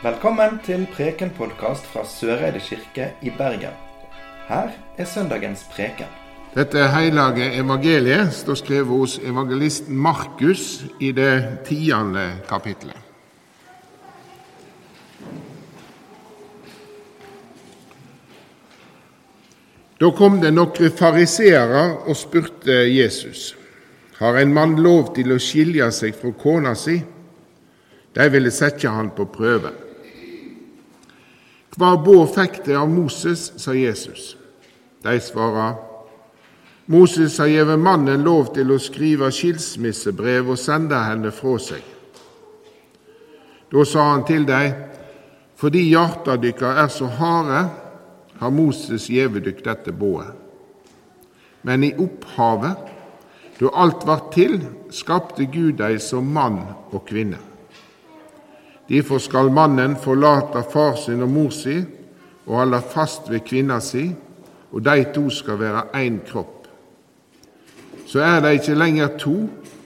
Velkommen til Preken-podkast fra Søreide kirke i Bergen. Her er søndagens preken. Dette hellige evangeliet står skrevet hos evangelisten Markus i det tiende kapittelet. Da kom det noen fariseere og spurte Jesus har en mann lov til å skilje seg fra kona si. De ville sette han på prøve. Hva båd fikk de av Moses, sa Jesus. De svarer, Moses har gitt mannen lov til å skrive skilsmissebrev og sende henne fra seg. Da sa han til dem, fordi hjarta dykkar er så harde, har Moses gjeve dykk dette boet. Men i opphavet, da alt vart til, skapte Gud dei som mann og kvinne. Derfor skal mannen forlate far sin og mor si og holde fast ved kvinna si, og de to skal være én kropp. Så er de ikke lenger to,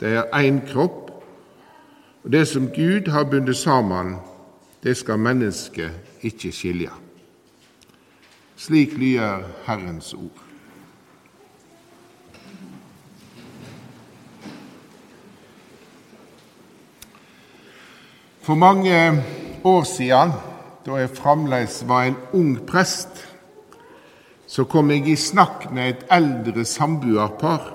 de er én kropp. Og det som Gud har bundet sammen, det skal mennesket ikke skilje. Slik lyder Herrens ord. For mange år siden, da jeg fremdeles var en ung prest, så kom jeg i snakk med et eldre samboerpar.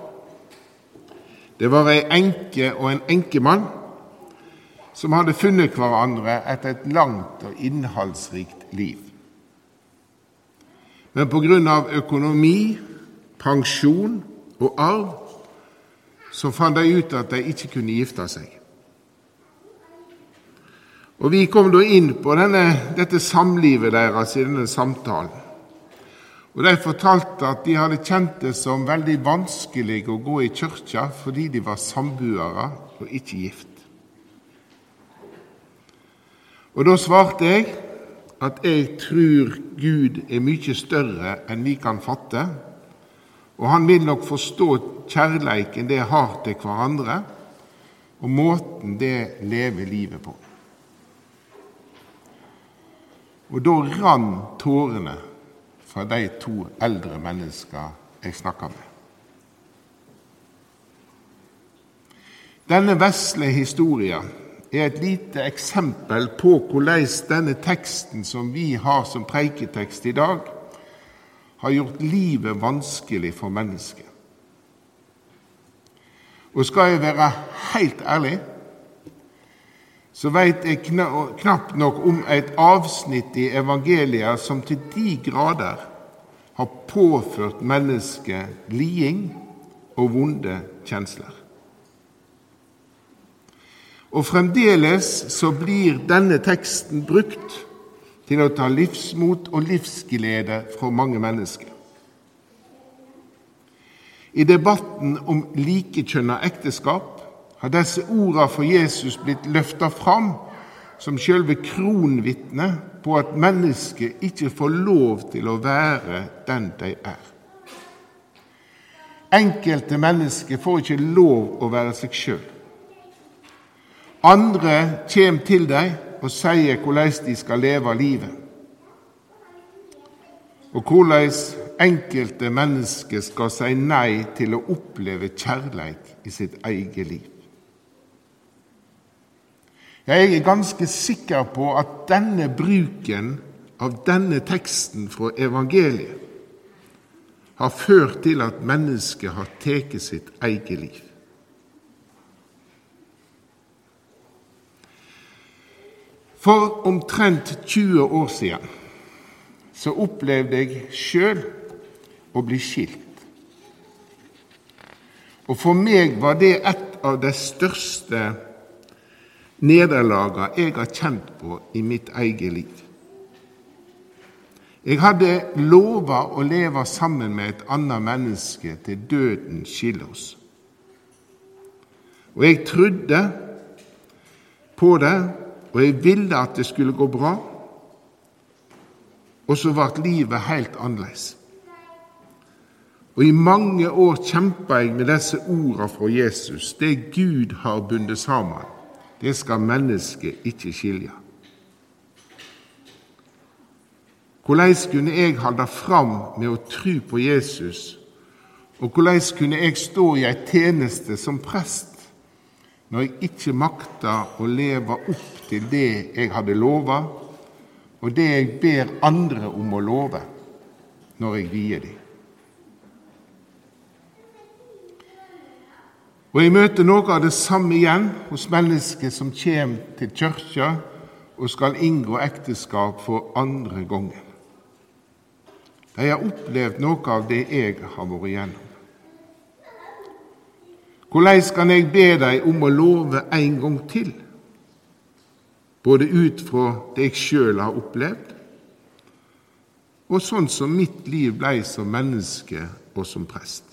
Det var ei enke og en enkemann som hadde funnet hverandre etter et langt og innholdsrikt liv. Men av økonomi, pensjon og arv så fant de ut at de ikke kunne gifte seg. Og Vi kom da inn på denne, dette samlivet deres i denne samtalen. Og De fortalte at de hadde kjent det som veldig vanskelig å gå i kirka fordi de var samboere og ikke gift. Og Da svarte jeg at jeg tror Gud er mye større enn vi kan fatte, og han vil nok forstå kjærleiken det har til hverandre, og måten det lever livet på. Og da rant tårene fra de to eldre menneskene jeg snakka med. Denne vesle historien er et lite eksempel på hvordan denne teksten som vi har som preiketekst i dag, har gjort livet vanskelig for mennesket. Og skal jeg være helt ærlig, så veit jeg knapt nok om et avsnitt i evangeliet som til de grader har påført mennesket liding og vonde kjensler. Og fremdeles så blir denne teksten brukt til å ta livsmot og livsglede fra mange mennesker. I debatten om likekjønna ekteskap har disse ordene for Jesus blitt løfta fram som selve kronvitnet på at mennesket ikke får lov til å være den de er. Enkelte mennesker får ikke lov å være seg sjøl. Andre kommer til dem og sier hvordan de skal leve livet, og hvordan enkelte mennesker skal si nei til å oppleve kjærlighet i sitt eget liv. Jeg er ganske sikker på at denne bruken av denne teksten fra evangeliet har ført til at mennesket har tatt sitt eget liv. For omtrent 20 år siden så opplevde jeg sjøl å bli skilt. Og for meg var det et av de største nederlagene jeg har kjent på i mitt eget liv. Jeg hadde lova å leve sammen med et annet menneske til døden skiller oss. Og jeg trodde på det, og jeg ville at det skulle gå bra. Og så ble livet helt annerledes. Og i mange år kjempa jeg med disse orda fra Jesus, det Gud har bundet sammen det skal mennesket ikke skilje. Hvordan kunne jeg holde fram med å tro på Jesus? Og hvordan kunne jeg stå i ei tjeneste som prest når jeg ikke makta å leve opp til det jeg hadde lova, og det jeg ber andre om å love når jeg vier dem? Og jeg møter noe av det samme igjen hos mennesker som kommer til kirka og skal inngå ekteskap for andre gangen. De har opplevd noe av det jeg har vært igjennom. Hvordan kan jeg be deg om å love en gang til, både ut fra det jeg sjøl har opplevd, og sånn som mitt liv blei som menneske og som prest?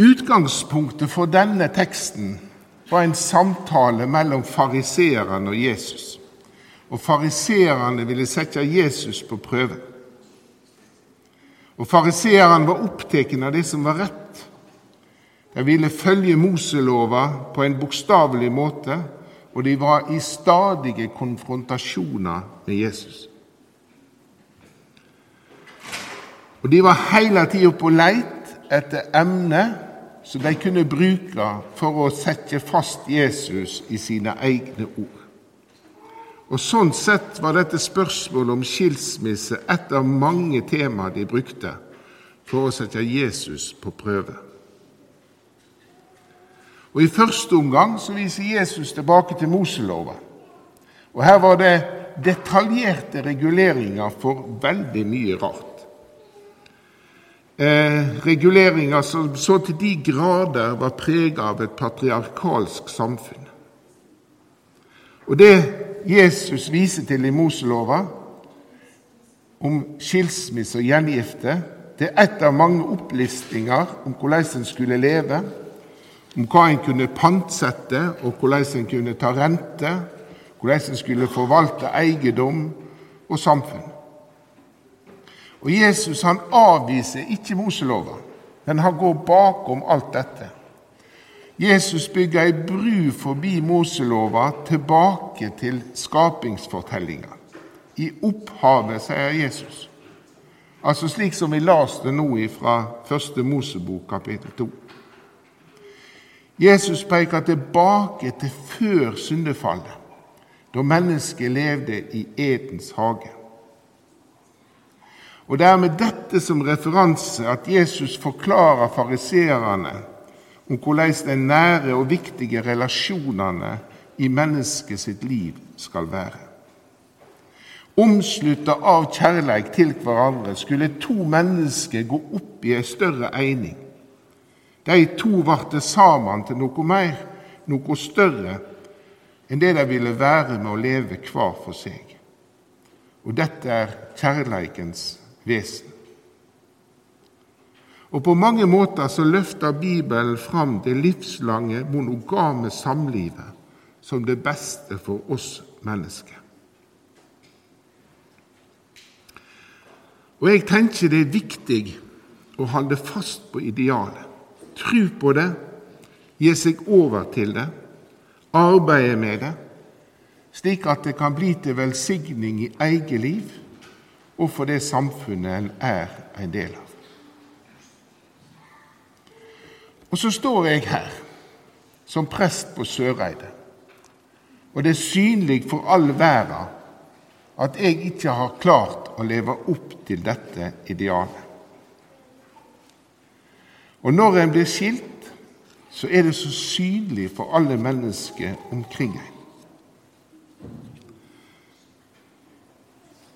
Utgangspunktet for denne teksten var en samtale mellom fariseerne og Jesus. Og fariseerne ville sette Jesus på prøve. Og Fariseerne var opptatt av det som var rett. De ville følge Moselova på en bokstavelig måte, og de var i stadige konfrontasjoner med Jesus. Og De var hele tida på leit etter emner som de kunne bruke for å sette fast Jesus i sine egne ord. Og Sånn sett var dette spørsmålet om skilsmisse et av mange temaer de brukte for å sette Jesus på prøve. Og I første omgang så viser Jesus tilbake til Moselova. Og Her var det detaljerte reguleringer for veldig mye rart. Eh, reguleringer som så til de grader var preget av et patriarkalsk samfunn. Og Det Jesus viser til i Moselova om skilsmisse og gjengifte, det er ett av mange opplistinger om hvordan en skulle leve, om hva en kunne pantsette, og hvordan en kunne ta rente, hvordan en skulle forvalte eiendom og samfunn. Og Jesus han avviser ikke Moselova, men han går bakom alt dette. Jesus bygger ei bru forbi Moselova tilbake til skapingsfortellinga. I opphavet, sier Jesus. Altså slik som vi leste det nå fra første Mosebok, kapittel 2. Jesus peker tilbake til før syndefallet, da mennesket levde i Edens hage. Og Det er med dette som referanse at Jesus forklarer fariseerne om hvordan de nære og viktige relasjonene i mennesket sitt liv skal være. Omslutta av kjærleik til hverandre skulle to mennesker gå opp i ei større eining. De to ble sammen til noe mer, noe større enn det de ville være med å leve hver for seg. Og dette er kjærleikens vesen. Og På mange måter så løfter Bibelen fram det livslange, monogame samlivet som det beste for oss mennesker. Og Jeg tenker det er viktig å holde fast på idealet. Tro på det, gi seg over til det, arbeide med det, slik at det kan bli til velsigning i eget liv og for det samfunnet en er en del av. Og så står jeg her som prest på Søreide, og det er synlig for all verden at jeg ikke har klart å leve opp til dette idealet. Og når en blir skilt, så er det så synlig for alle mennesker omkring en.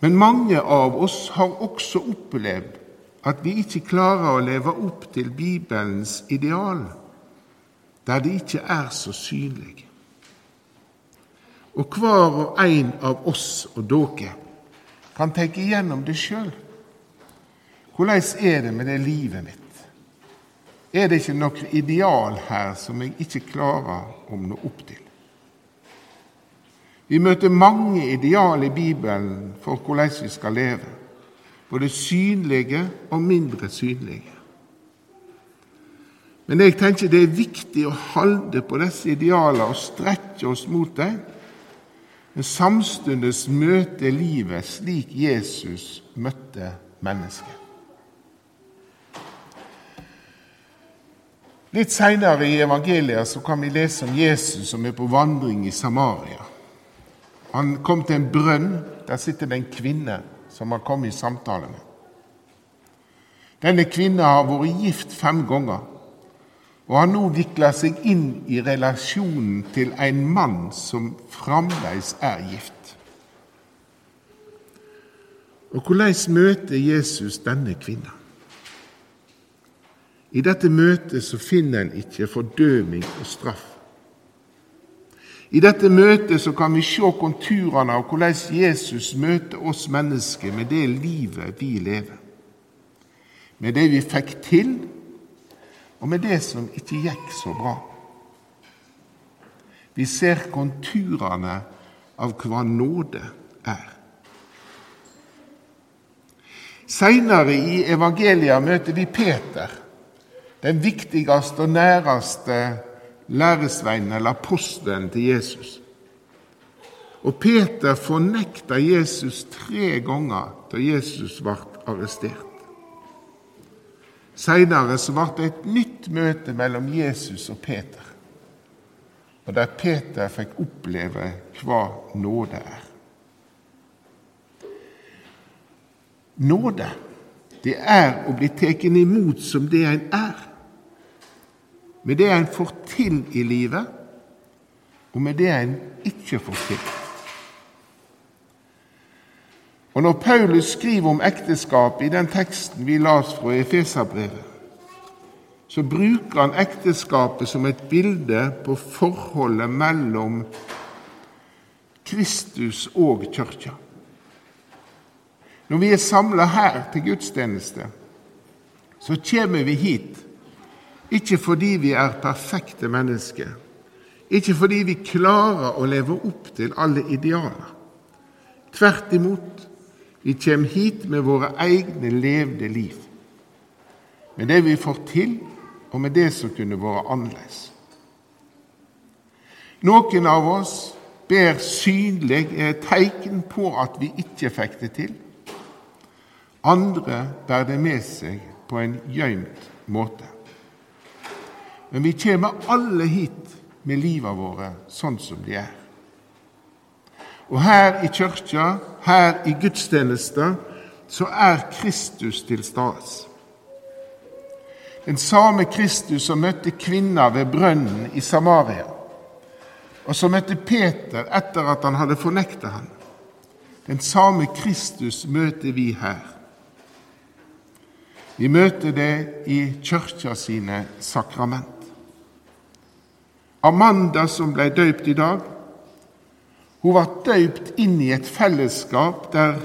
Men mange av oss har også opplevd at vi ikke klarer å leve opp til Bibelens ideal, der det ikke er så synlig. Og hver og en av oss og dere kan tenke igjennom det sjøl. Hvordan er det med det livet mitt? Er det ikke noe ideal her som jeg ikke klarer å nå opp til? Vi møter mange ideal i Bibelen for hvordan vi skal leve både synlige og mindre synlige. Men jeg tenker det er viktig å holde på disse idealene og strekke oss mot dem, men samtidig møte livet slik Jesus møtte mennesket. Litt seinere i evangeliet så kan vi lese om Jesus som er på vandring i Samaria. Han kom til en brønn. Der sitter det en kvinne som han kom i samtale med. Denne kvinnen har vært gift fem ganger og har nå vikla seg inn i relasjonen til en mann som fremdeles er gift. Og hvordan møter Jesus denne kvinnen? I dette møtet så finner en ikke fordøming og straff. I dette møtet så kan vi se konturene av hvordan Jesus møter oss mennesker med det livet vi lever. Med det vi fikk til, og med det som ikke gikk så bra. Vi ser konturene av hva nåde er. Seinere i evangeliet møter vi Peter den viktigste og næreste læresveinen eller apostelen til Jesus. Og Peter fornekta Jesus tre ganger da Jesus ble arrestert. Seinere ble det et nytt møte mellom Jesus og Peter, og der Peter fikk oppleve hva nåde er. Nåde, det er å bli tatt imot som det en er med det en får til i livet, og med det en ikke får til. Og Når Paulus skriver om ekteskap i den teksten vi las fra Efeserbrevet, så bruker han ekteskapet som et bilde på forholdet mellom Kristus og Kirka. Når vi er samla her til gudstjeneste, så kommer vi hit ikke fordi vi er perfekte mennesker, ikke fordi vi klarer å leve opp til alle idealer. Tvert imot, vi kommer hit med våre egne levde liv, med det vi får til, og med det som kunne vært annerledes. Noen av oss ber synlig tegn på at vi ikke fikk det til. Andre bærer det med seg på en gjemt måte. Men vi kommer alle hit med livet våre sånn som de er. Og her i kirka, her i gudstjenester, så er Kristus til stede. Den samme Kristus som møtte kvinna ved brønnen i Samaria, og som møtte Peter etter at han hadde fornekta ham. Den samme Kristus møter vi her. Vi møter det i kirka sine sakrament. Amanda som ble døypt i dag, hun ble døypt inn i et fellesskap der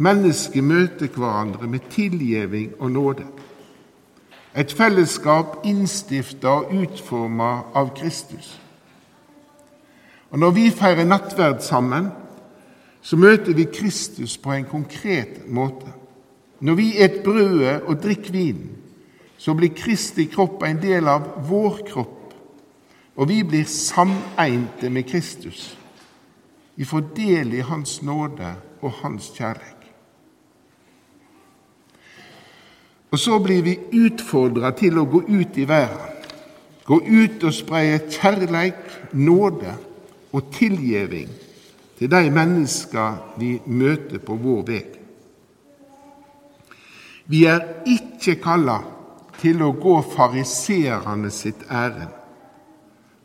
mennesker møter hverandre med tilgivning og nåde. Et fellesskap innstifta og utforma av Kristus. Og Når vi feirer nattverd sammen, så møter vi Kristus på en konkret måte. Når vi et brødet og drikker vinen, så blir Kristi kropp en del av vår kropp og vi blir sameinte med Kristus. Vi får del i Hans nåde og Hans kjærlighet. Og så blir vi utfordra til å gå ut i verden. Gå ut og spreie kjærleik, nåde og tilgjeving til de mennesker vi møter på vår vei. Vi er ikke kalla til å gå fariserene sitt ærend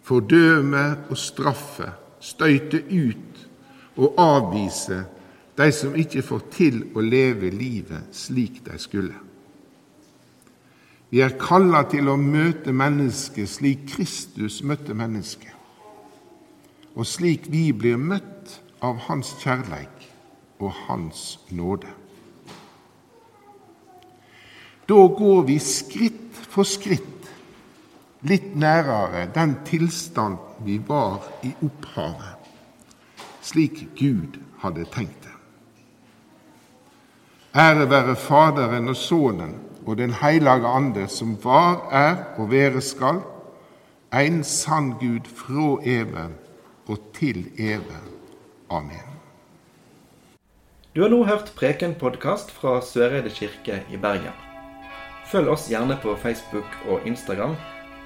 fordøme og straffe, støyte ut og avvise de som ikke får til å leve livet slik de skulle. Vi er kalla til å møte mennesket slik Kristus møtte mennesket, og slik vi blir møtt av Hans kjærleik og Hans nåde. Da går vi skritt for skritt litt nærere den tilstand vi var i opphavet, slik Gud hadde tenkt det. Ære være Faderen og Sønnen og Den hellige Ande, som var, er og være skal, en sann Gud fra even og til even. Amen. Du har nå hørt Preken-podkast fra Søreide kirke i Bergen. Følg oss gjerne på Facebook og Instagram,